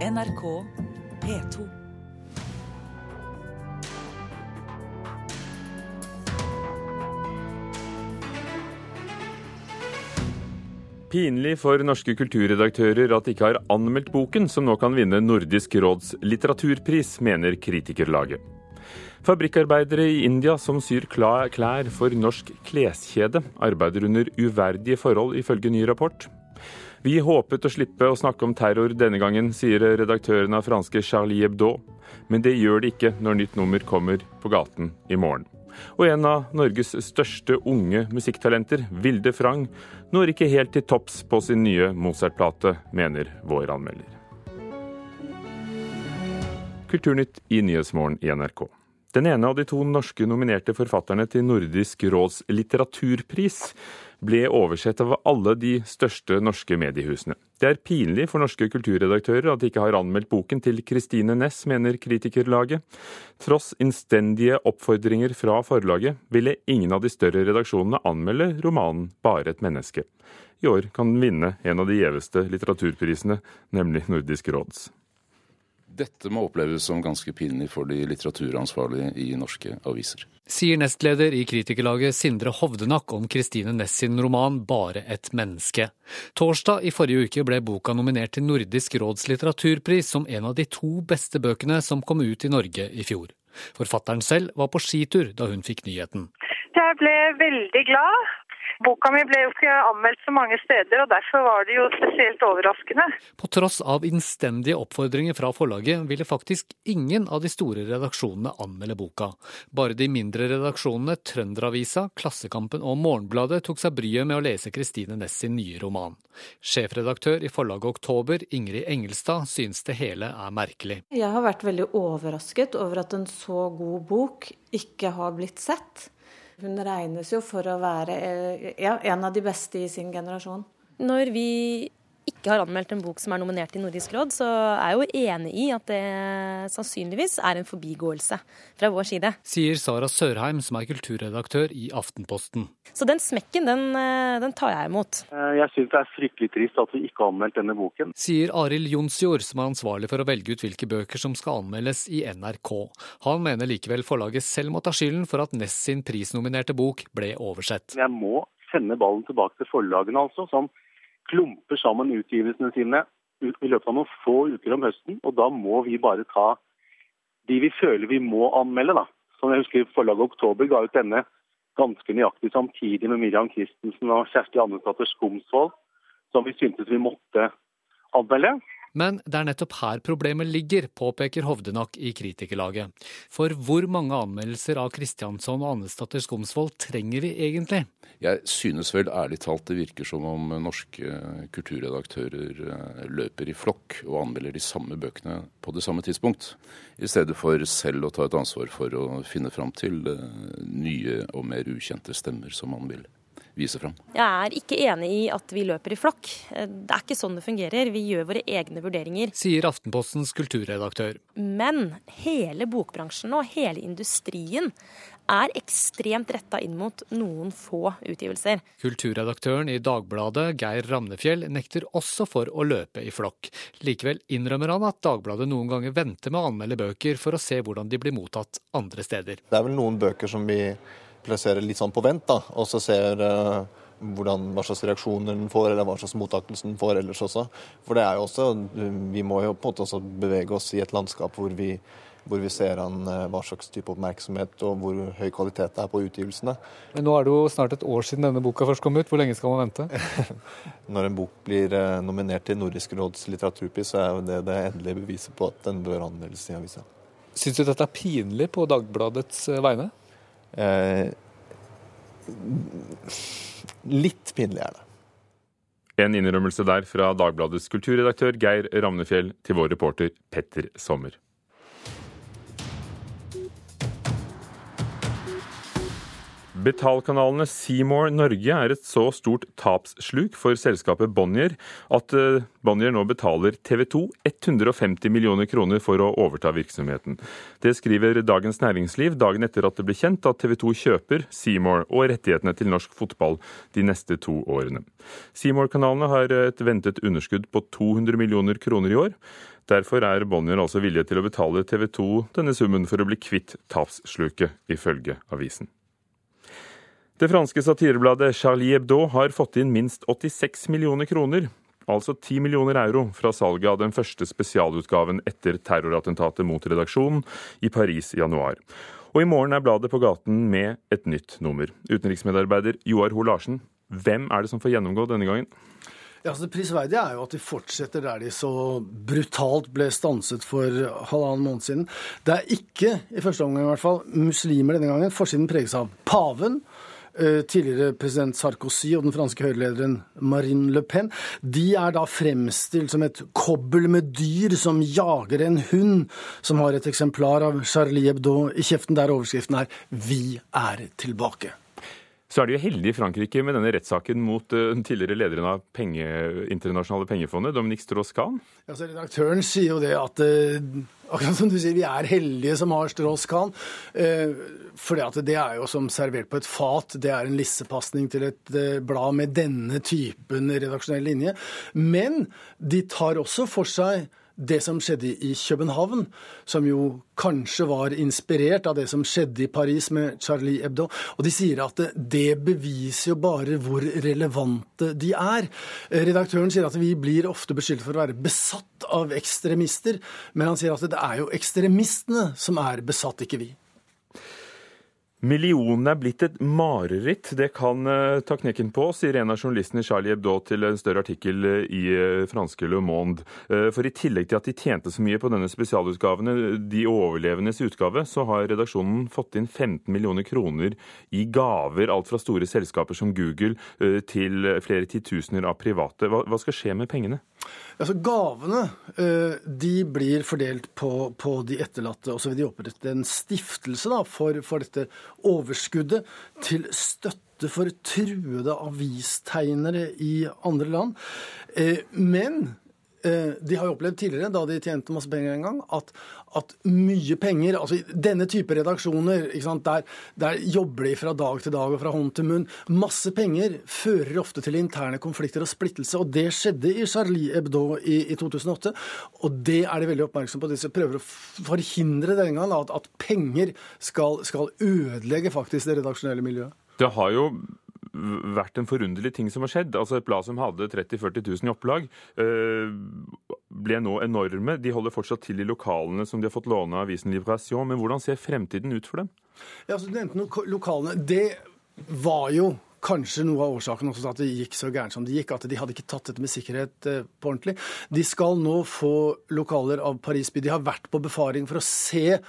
NRK P2. Pinlig for norske kulturredaktører at de ikke har anmeldt boken som nå kan vinne Nordisk råds litteraturpris, mener kritikerlaget. Fabrikkarbeidere i India som syr klær for norsk kleskjede, arbeider under uverdige forhold, ifølge ny rapport. Vi håpet å slippe å snakke om terror denne gangen, sier redaktøren av franske Charlie Hebdo. Men det gjør det ikke når nytt nummer kommer på gaten i morgen. Og en av Norges største unge musikktalenter, Vilde Frang, når ikke helt til topps på sin nye Mozart-plate, mener vår anmelder. Kulturnytt i Nyhetsmorgen i NRK. Den ene av de to norske nominerte forfatterne til Nordisk råds litteraturpris ble oversett av alle de største norske mediehusene. Det er pinlig for norske kulturredaktører at de ikke har anmeldt boken til Kristine Næss, mener kritikerlaget. Tross innstendige oppfordringer fra forlaget ville ingen av de større redaksjonene anmelde romanen Bare et menneske. I år kan den vinne en av de gjeveste litteraturprisene, nemlig Nordisk råds. Dette må oppleves som ganske pinlig for de litteraturansvarlige i norske aviser. Sier nestleder i kritikerlaget Sindre Hovdenak om Kristine Næss sin roman 'Bare et menneske'. Torsdag i forrige uke ble boka nominert til Nordisk råds litteraturpris som en av de to beste bøkene som kom ut i Norge i fjor. Forfatteren selv var på skitur da hun fikk nyheten. Jeg ble veldig glad. Boka mi ble jo ikke anmeldt så mange steder, og derfor var det jo spesielt overraskende. På tross av innstendige oppfordringer fra forlaget ville faktisk ingen av de store redaksjonene anmelde boka. Bare de mindre redaksjonene Trønderavisa, Klassekampen og Morgenbladet tok seg bryet med å lese Kristine Næss sin nye roman. Sjefredaktør i forlaget Oktober, Ingrid Engelstad, synes det hele er merkelig. Jeg har vært veldig overrasket over at en så god bok ikke har blitt sett. Hun regnes jo for å være eh, ja, en av de beste i sin generasjon. Når vi ikke har anmeldt en bok som er nominert i Nordisk råd, så er jeg jo enig i at det sannsynligvis er en forbigåelse fra vår side. Sier Sara Sørheim, som er kulturredaktør i Aftenposten. Så den smekken, den, eh, den tar jeg imot. Eh, jeg syns det er fryktelig trist at vi ikke har anmeldt denne boken. Sier Arild Jonsjord, som er ansvarlig for å velge ut hvilke bøker som skal anmeldes i NRK. Han mener likevel forlaget selv må ta skylden for at Ness sin prisnominerte bok ble oversett. Jeg må sende ballen tilbake til forlagene, altså. som klumper sammen utgivelsene sine i løpet av noen få uker om høsten. Og da må vi bare ta de vi føler vi må anmelde. da. Som jeg husker Forlaget Oktober ga ut denne ganske nøyaktig samtidig med Miriam Christensen og Kjersti Andesdatter Skomsvold, som vi syntes vi måtte anmelde. Men det er nettopp her problemet ligger, påpeker Hovdenak i kritikerlaget. For hvor mange anmeldelser av Kristiansson og Annesdatter Skomsvold trenger vi egentlig? Jeg synes vel ærlig talt det virker som om norske kulturredaktører eh, løper i flokk og anmelder de samme bøkene på det samme tidspunkt, i stedet for selv å ta et ansvar for å finne fram til eh, nye og mer ukjente stemmer som man vil vise fram. Jeg er ikke enig i at vi løper i flokk. Det er ikke sånn det fungerer. Vi gjør våre egne vurderinger. Sier Aftenpostens kulturredaktør. Men hele bokbransjen og hele industrien er ekstremt retta inn mot noen få utgivelser. Kulturredaktøren i Dagbladet, Geir Ramnefjell, nekter også for å løpe i flokk. Likevel innrømmer han at Dagbladet noen ganger venter med å anmelde bøker for å se hvordan de blir mottatt andre steder. Det er vel noen bøker som vi plasserer litt sånn på vent, da, og så ser uh, hvordan, hva slags reaksjoner den får, eller hva slags mottakelse den får ellers også. For det er jo også, Vi må jo på en måte også bevege oss i et landskap hvor vi, hvor vi ser an uh, hva slags type oppmerksomhet og hvor høy kvalitet det er på utgivelsene. Men nå er det jo snart et år siden denne boka først kom ut. Hvor lenge skal man vente? Når en bok blir uh, nominert til Nordisk råds litteraturpris, så er jo det det endelige beviset på at den bør anmeldes i avisa. Syns du dette er pinlig på Dagbladets vegne? Eh, litt pinlig er det. En innrømmelse der fra Dagbladets kulturredaktør Geir Ramnefjell til vår reporter Petter Sommer. Betalkanalene Seymour Norge er et så stort tapssluk for selskapet Bonnier at eh, Bonnier nå betaler TV 2 150 millioner kroner for å overta virksomheten. Det skriver Dagens Næringsliv dagen etter at det ble kjent at TV 2 kjøper Seymour og rettighetene til norsk fotball de neste to årene. Seymour-kanalene har et ventet underskudd på 200 millioner kroner i år. Derfor er Bonnier altså villige til å betale TV 2 denne summen for å bli kvitt tapssluket, ifølge avisen. Det franske satirebladet Charlie Hebdo har fått inn minst 86 millioner kroner, altså 10 millioner euro, fra salget av den første spesialutgaven etter terrorattentatet mot redaksjonen i Paris i januar. Og i morgen er bladet på gaten med et nytt nummer. Utenriksmedarbeider Joar Hoel Larsen, hvem er det som får gjennomgå denne gangen? Ja, altså Det prisverdige er jo at de fortsetter der de så brutalt ble stanset for halvannen måned siden. Det er ikke, i første omgang i hvert fall, muslimer denne gangen. Forsiden preges av paven, tidligere president Sarkozy og den franske høyrelederen Marine Le Pen, de er da fremstilt som et kobbel med dyr som jager en hund som har et eksemplar av Charlie Hebdo i kjeften, der overskriften er 'Vi er tilbake'. Så er de jo heldige i Frankrike med denne rettssaken mot den tidligere lederen av penge, internasjonale pengefondet, Dominique Strauss-Kahn. Ja, redaktøren sier jo det at uh, akkurat som du sier, vi er heldige som har Strauss-Kahn. Uh, for det er jo som servert på et fat. Det er en lissepasning til et blad med denne typen redaksjonell linje. Men de tar også for seg det som skjedde i København, som jo kanskje var inspirert av det som skjedde i Paris med Charlie Hebdo. Og de sier at det beviser jo bare hvor relevante de er. Redaktøren sier at vi blir ofte beskyldt for å være besatt av ekstremister, men han sier at det er jo ekstremistene som er besatt, ikke vi. Millionene er blitt et mareritt. Det kan uh, ta knekken på, sier en av journalistene Charlie Hebdo til en større artikkel uh, i uh, franske Le Monde. For i tillegg til at de tjente så mye på denne spesialutgaven, De overlevendes utgave, så har redaksjonen fått inn 15 millioner kroner i gaver. Alt fra store selskaper som Google til flere titusener av private. Hva skal skje med pengene? Altså Gavene eh, de blir fordelt på, på de etterlatte, og så vil de opprette en stiftelse da, for, for, dette overskuddet til støtte for truede avistegnere i andre land. Eh, men de har jo opplevd tidligere, da de tjente masse penger en gang, at, at mye penger altså Denne type redaksjoner, der, der, jobber de fra dag til dag og fra hånd til munn. Masse penger fører ofte til interne konflikter og splittelse, og det skjedde i Charlie Hebdo i, i 2008. Og det er de veldig oppmerksomme på. De prøver å forhindre denne gangen at, at penger skal, skal ødelegge faktisk det redaksjonelle miljøet. Det har jo vært en forunderlig ting som har skjedd. Altså Et blad som hadde 30 000-40 000 i opplag, øh, ble nå enorme. De holder fortsatt til i lokalene som de har fått låne av avisen Libration. Men hvordan ser fremtiden ut for dem? Ja, altså, du nevnte lokalene. Det var jo kanskje noe av årsaken også til at det gikk så gærent som det gikk, at de hadde ikke tatt dette med sikkerhet eh, på ordentlig. De skal nå få lokaler av Paris by. De har vært på befaring for å se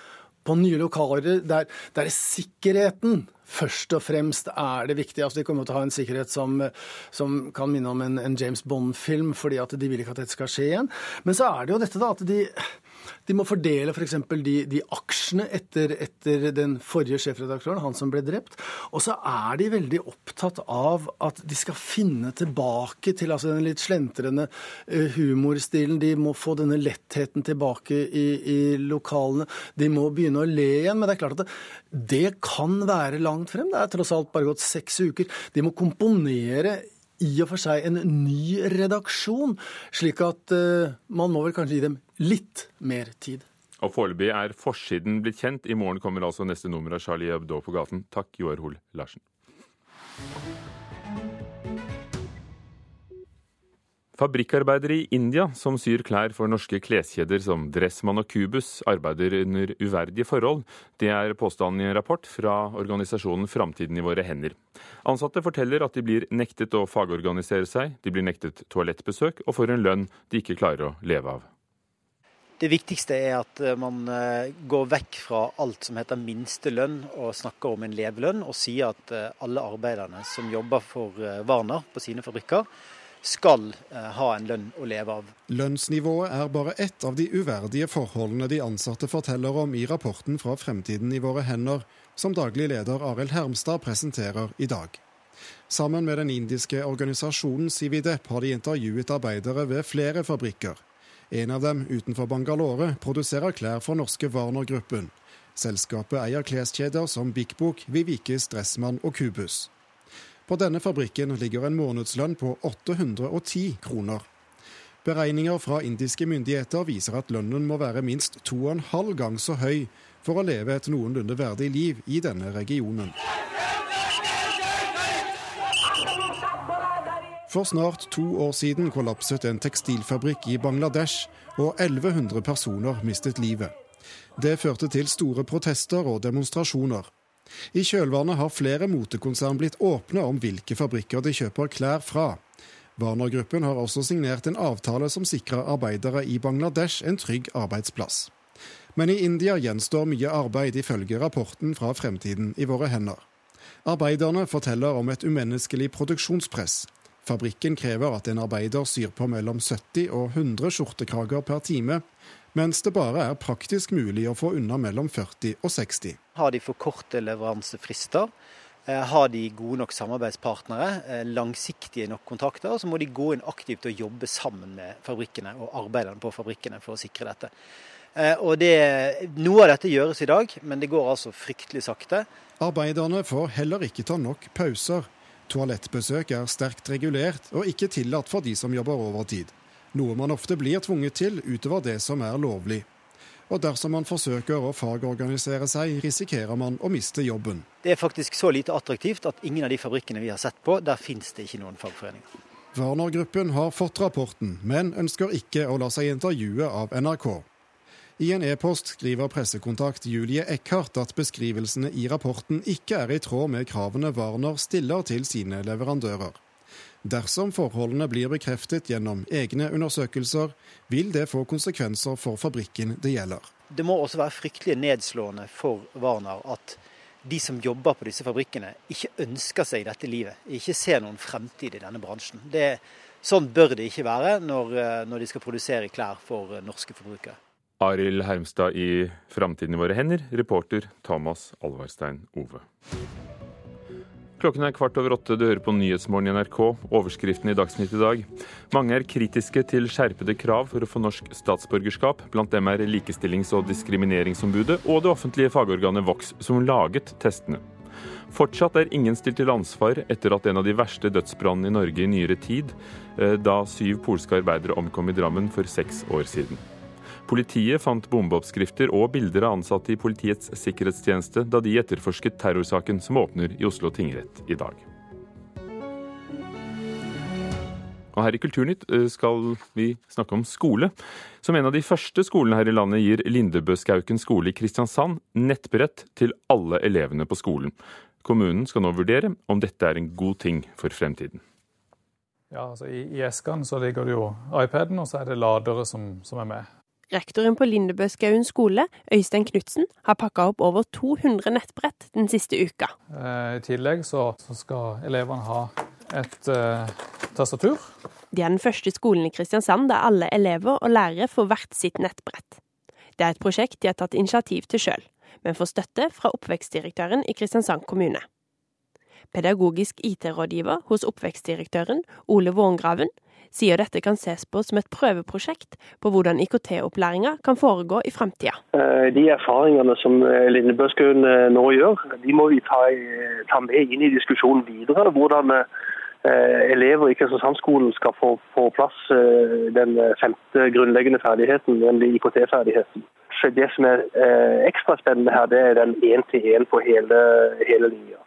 på nye lokaler der, der sikkerheten først og fremst er det viktige. Altså, de kommer til å ha en sikkerhet som, som kan minne om en, en James Bond-film, fordi at de vil ikke at dette skal skje igjen. Men så er det jo dette da, at de de må fordele f.eks. For de, de aksjene etter, etter, den forrige sjefredaktøren, han som ble drept. Og så er de veldig opptatt av at de skal finne tilbake til altså den litt slentrende uh, humorstilen. De må få denne lettheten tilbake i, i, lokalene. De må begynne å le igjen. Men det er klart at det, det kan være langt frem. Det er tross alt bare gått seks uker. De må komponere i og for seg en ny redaksjon, slik at uh, man må vel kanskje gi dem litt mer tid. Og Foreløpig er forsiden blitt kjent. I morgen kommer altså neste nummer av Charlie Hebdo på gaten. Takk, Joar Hoel Larsen. Fabrikkarbeidere i India som syr klær for norske kleskjeder som Dressmann og Cubus, arbeider under uverdige forhold. Det er påstanden i en rapport fra organisasjonen Framtiden i våre hender. Ansatte forteller at de blir nektet å fagorganisere seg, de blir nektet toalettbesøk og får en lønn de ikke klarer å leve av. Det viktigste er at eh, man eh, går vekk fra alt som heter minstelønn og snakker om en levelønn, og sier at eh, alle arbeiderne som jobber for Warner på sine fabrikker, skal ha en lønn å leve av. Lønnsnivået er bare ett av de uverdige forholdene de ansatte forteller om i rapporten fra Fremtiden i våre hender, som daglig leder Arild Hermstad presenterer i dag. Sammen med den indiske organisasjonen Cividep har de intervjuet arbeidere ved flere fabrikker. En av dem utenfor Bangalore produserer klær for norske Warner-gruppen. Selskapet eier kleskjeder som Bikbok, Vivikis, Dressmann og Kubus. På denne fabrikken ligger en månedslønn på 810 kroner. Beregninger fra indiske myndigheter viser at lønnen må være minst to og en halv gang så høy for å leve et noenlunde verdig liv i denne regionen. For snart to år siden kollapset en tekstilfabrikk i Bangladesh, og 1100 personer mistet livet. Det førte til store protester og demonstrasjoner. I kjølvannet har flere motekonsern blitt åpne om hvilke fabrikker de kjøper klær fra. Warner-gruppen har også signert en avtale som sikrer arbeidere i Bangladesh en trygg arbeidsplass. Men i India gjenstår mye arbeid, ifølge rapporten fra Fremtiden i våre hender. Arbeiderne forteller om et umenneskelig produksjonspress. Fabrikken krever at en arbeider syr på mellom 70 og 100 skjortekrager per time, mens det bare er praktisk mulig å få unna mellom 40 og 60. Har de for korte leveransefrister, Eh, har de gode nok samarbeidspartnere, eh, langsiktige nok kontrakter, så må de gå inn aktivt og jobbe sammen med fabrikkene og arbeiderne på fabrikkene for å sikre dette. Eh, og det, Noe av dette gjøres i dag, men det går altså fryktelig sakte. Arbeiderne får heller ikke ta nok pauser. Toalettbesøk er sterkt regulert og ikke tillatt for de som jobber overtid. Noe man ofte blir tvunget til utover det som er lovlig og dersom man forsøker å fagorganisere seg, risikerer man å miste jobben. Det er faktisk så lite attraktivt at ingen av de fabrikkene vi har sett på, der finnes det ikke noen fagforeninger. Warner-gruppen har fått rapporten, men ønsker ikke å la seg intervjue av NRK. I en e-post skriver pressekontakt Julie Eckhart at beskrivelsene i rapporten ikke er i tråd med kravene Warner stiller til sine leverandører. Dersom forholdene blir bekreftet gjennom egne undersøkelser, vil det få konsekvenser for fabrikken det gjelder. Det må også være fryktelig nedslående for Warner at de som jobber på disse fabrikkene, ikke ønsker seg dette livet. Ikke ser noen fremtid i denne bransjen. Det, sånn bør det ikke være når, eh, når de skal produsere klær for eh, norske forbrukere. Arild Hermstad i Framtiden i våre hender, reporter Thomas Alvarstein Ove. Klokken er kvart over åtte, du hører på Nyhetsmorgen i NRK. Overskriften i Dagsnytt i dag. Mange er kritiske til skjerpede krav for å få norsk statsborgerskap. Blant dem er Likestillings- og diskrimineringsombudet og det offentlige fagorganet Vox, som laget testene. Fortsatt er ingen stilt til ansvar etter at en av de verste dødsbrannene i Norge i nyere tid, eh, da syv polske arbeidere omkom i Drammen for seks år siden. Politiet fant bombeoppskrifter og bilder av ansatte i Politiets sikkerhetstjeneste da de etterforsket terrorsaken som åpner i Oslo tingrett i dag. Og her i Kulturnytt eh, skal vi snakke om skole. Som en av de første skolene her i landet gir Lindebøskauken skole i Kristiansand nettbrett til alle elevene på skolen. Kommunen skal nå vurdere om dette er en god ting for fremtiden. Ja, altså I, i eskene ligger det jo iPaden, og så er det ladere som, som er med. Rektoren på Lindebøskaugen skole, Øystein Knutsen, har pakka opp over 200 nettbrett den siste uka. Eh, I tillegg så, skal elevene ha et uh, tastatur. Det er den første skolen i Kristiansand der alle elever og lærere får hvert sitt nettbrett. Det er et prosjekt de har tatt initiativ til sjøl, men får støtte fra oppvekstdirektøren i Kristiansand kommune. Pedagogisk IT-rådgiver hos oppvekstdirektøren, Ole Vångraven, sier dette kan ses på som et prøveprosjekt på hvordan IKT-opplæringa kan foregå i framtida. Eh, de erfaringene som eh, Lindebøskøen eh, nå gjør, de må vi ta, ta, med inn i diskusjonen videre. Hvordan elever i Kristiansandsskolen skal få på plass den femte grunnleggende ferdigheten, nemlig IKT-ferdigheten. Det som er ekstra spennende her, det er den én-til-én på hele, hele linja.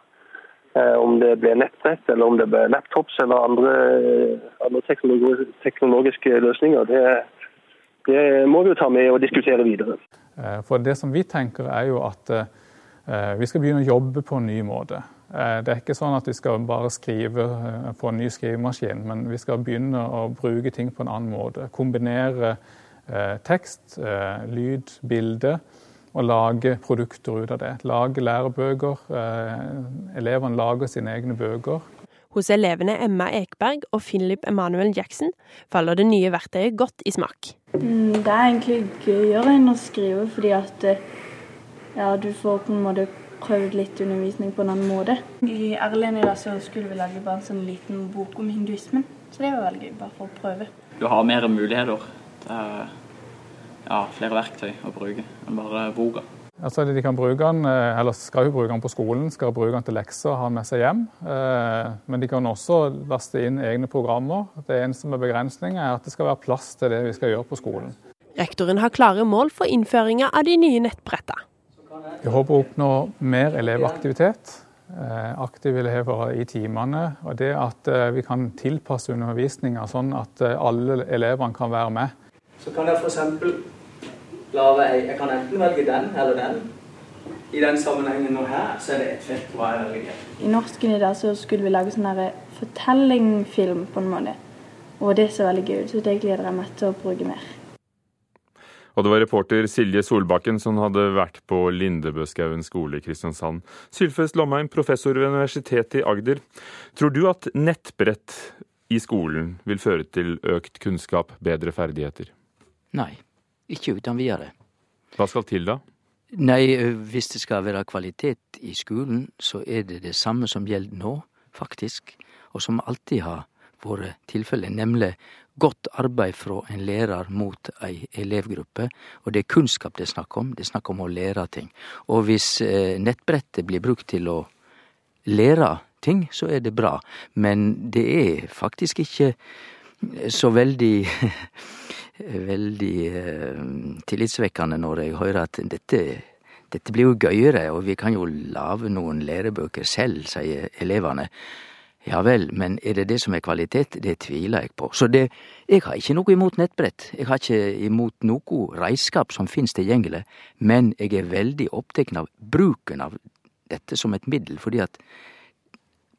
Eh, om det blir nettbrett, eller om det blir laptops eller andre, andre teknologiske løsninger, det, det, må vi jo ta med og diskutere videre. Eh, for Det som vi tenker er jo at eh, vi skal begynne å jobbe på en ny måte. Det er ikke sånn at vi skal bare skrive på en ny skrivemaskin, men vi skal begynne å bruke ting på en annen måte. Kombinere tekst, lyd, bilde og lage produkter ut av det. Lage lærebøker. Eh, elevene lager sine egne bøker. Hos elevene Emma Ekberg og Philip Emanuel Jackson faller det nye verktøyet godt i smak. Mm, det er egentlig gøyere enn å skrive, fordi at eh, ja, du får på en måte prøvd litt undervisning på en annen måte. I Erlend i dag så skulle vi lage bare en sånn liten bok om hinduismen, så det var veldig gøy, bare for å prøve. Du har mer muligheter. Det er ja, flere verktøy å bruke enn bare boka. Altså, de kan bruke den, eh, eller skal jo bruke den på skolen, skal bruke den til lekser og ha den med seg hjem. Eh, men de kan også laste inn egne programmer. Det eneste med begrensning er at det skal være plass til det vi skal gjøre på skolen. Rektoren har klare mål for innføringa av de nye nettbrettene. Vi håper å oppnå mer elevaktivitet. Eh, aktive elever i timene. Og det at vi kan tilpasse undervisninga sånn at alle elevene kan være med. Så kan jeg f.eks lage ei Jeg kan enten velge den eller den. I den sammenhengen nå her, så er det et fett hva jeg velger. I norsken i dag så skulle vi lage sånn fortellingfilm på en måte. Og det ser veldig gøy ut, så det gleder jeg meg til å bruke mer. Og det var reporter Silje Solbakken som hadde vært på Lindebøskaugen skole i Kristiansand. Sylfest Lomheim, professor ved Universitetet i Agder. Tror du at nettbrett i skolen vil føre til økt kunnskap, bedre ferdigheter? Nei. Ikke uten videre. Hva skal til da? Nei, hvis det skal være kvalitet i skolen, så er det det samme som gjelder nå, faktisk, og som alltid har vært tilfellet, nemlig godt arbeid fra en lærer mot ei elevgruppe. Og det er kunnskap det er snakk om, det er snakk om å lære ting. Og hvis nettbrettet blir brukt til å lære ting, så er det bra. Men det er faktisk ikke så veldig veldig eh, tillitsvekkende når jeg hører at dette, dette blir jo gøyere, og vi kan jo lage noen lærebøker selv, sier elevene. Ja vel, men er det det som er kvalitet? Det tviler jeg på. Så det, jeg har ikke noe imot nettbrett. Jeg har ikke imot noe reiskap som finnes tilgjengelig, men jeg er veldig opptatt av bruken av dette som et middel, fordi at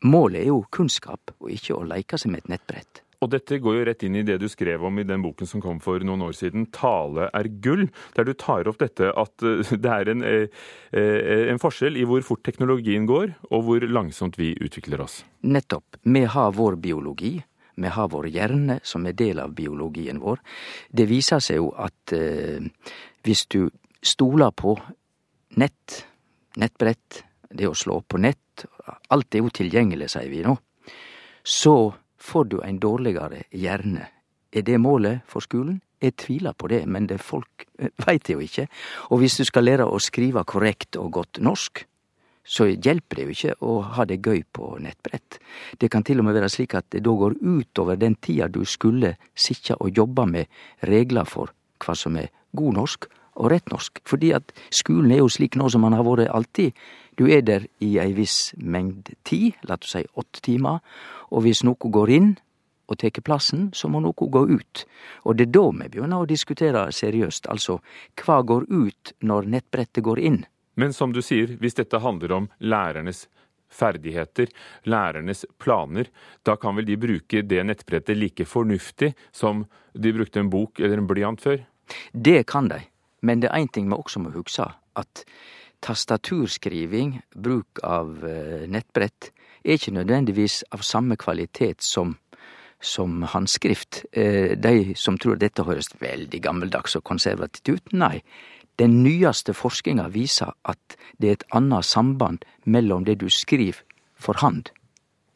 målet er jo kunnskap, og ikke å leke seg med et nettbrett. Og dette går jo rett inn i det du skrev om i den boken som kom for noen år siden, 'Tale er gull', der du tar opp dette at eh, det er en, eh, eh, en forskjell i hvor fort teknologien går, og hvor langsomt vi utvikler oss. Nettopp. Vi har vår biologi. Vi har vår hjerne, som er del av biologien vår. Det viser seg jo at eh, hvis du stoler på nett, nettbrett, det å slå på nett, alt er jo tilgjengelig, sier vi nå, så får du ein dårlegare hjerne. Er det målet for skulen? Jeg tviler på det, men det folk eh, veit jo ikke. Og hvis du skal lære å skrive korrekt og godt norsk, så hjelper det jo ikke å ha det gøy på nettbrett. Det kan til og med være slik at det da går utover den tida du skulle sitte og jobbe med regler for hva som er god norsk og rett norsk. Fordi at skulen er jo slik nå som han har vært alltid. Du er der i ei viss mengd tid, la oss si åtte timer, og hvis noe går inn og tar plassen, så må noe gå ut. Og det er da vi begynner å diskutere seriøst, altså hva går ut når nettbrettet går inn? Men som du sier, hvis dette handler om lærernes ferdigheter, lærernes planer, da kan vel de bruke det nettbrettet like fornuftig som de brukte en bok eller en blyant før? Det kan de, men det er én ting vi også må huske, at tastaturskriving, bruk av eh, nettbrett, er ikke nødvendigvis av samme kvalitet som, som håndskrift. Eh, de som tror dette høres veldig gammeldags og konservativt ut, nei. Den nyeste forskinga viser at det er et annet samband mellom det du skriver for hand,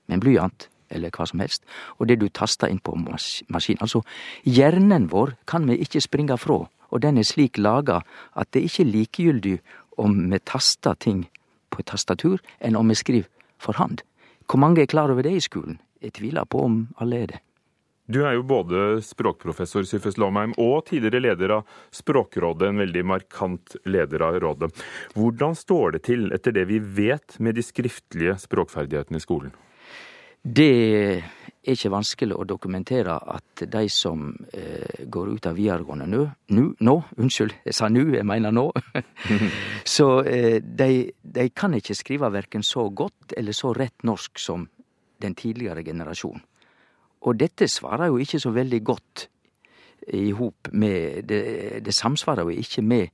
med en blyant eller hva som helst, og det du taster inn på maskin. Altså, hjernen vår kan vi ikke springe fra, og den er slik laga at det ikke er likegyldig om vi taster ting på et tastatur, enn om vi skriver for hand. Hvor mange er klar over det i skolen? Jeg tviler på om alle er det. Du er jo både språkprofessor Syfes Lomheim og tidligere leder av Språkrådet, en veldig markant leder av rådet. Hvordan står det til, etter det vi vet, med de skriftlige språkferdighetene i skolen? Det er ikke vanskelig å dokumentere at de som eh, går ut av videregående nå, nå, nå unnskyld, jeg sa nå, jeg mener nå, så eh, de, de, kan ikke skrive verken så godt eller så rett norsk som den tidligere generasjonen. Og dette svarer jo ikke så veldig godt i hop med det, det samsvarer jo ikke med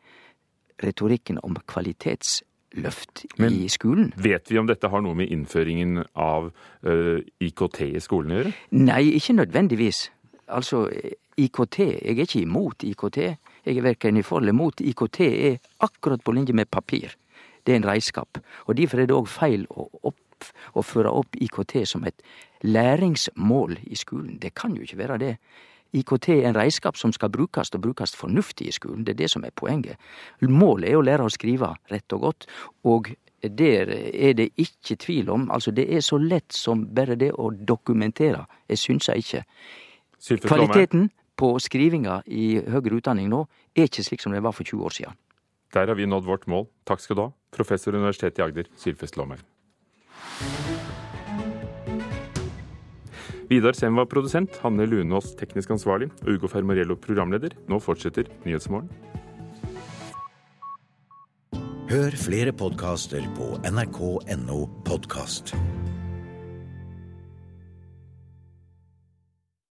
retorikken om kvalitets løft Men, i skolen. Vet vi om dette har noe med innføringen av uh, eh, IKT i skolen å gjøre? Nei, ikke nødvendigvis. Altså, IKT Jeg er ikke imot IKT. Jeg er verken for eller mot. IKT er akkurat på linje med papir. Det er en redskap. Og derfor er det òg feil å, opp, å føre opp IKT som et læringsmål i skolen. Det kan jo ikke være det. IKT en redskap som skal brukes og brukes fornuftig i skolen. Det er det som er poenget. Målet er å lære å skrive rett og godt, og der er det ikke tvil om. Altså, det er så lett som bare det å dokumentere. Jeg synser ikke. Kvaliteten på skrivinga i høyere utdanning nå er ikke slik som det var for 20 år siden. Der har vi nådd vårt mål. Takk skal du ha, professor ved Universitetet i Agder, Sylfest Lomheim. Vidar Sem var produsent, Hanne Lunås teknisk ansvarlig og Ugo Fermariello programleder. Nå fortsetter Nyhetsmorgen. Hør flere podkaster på nrk.no podkast.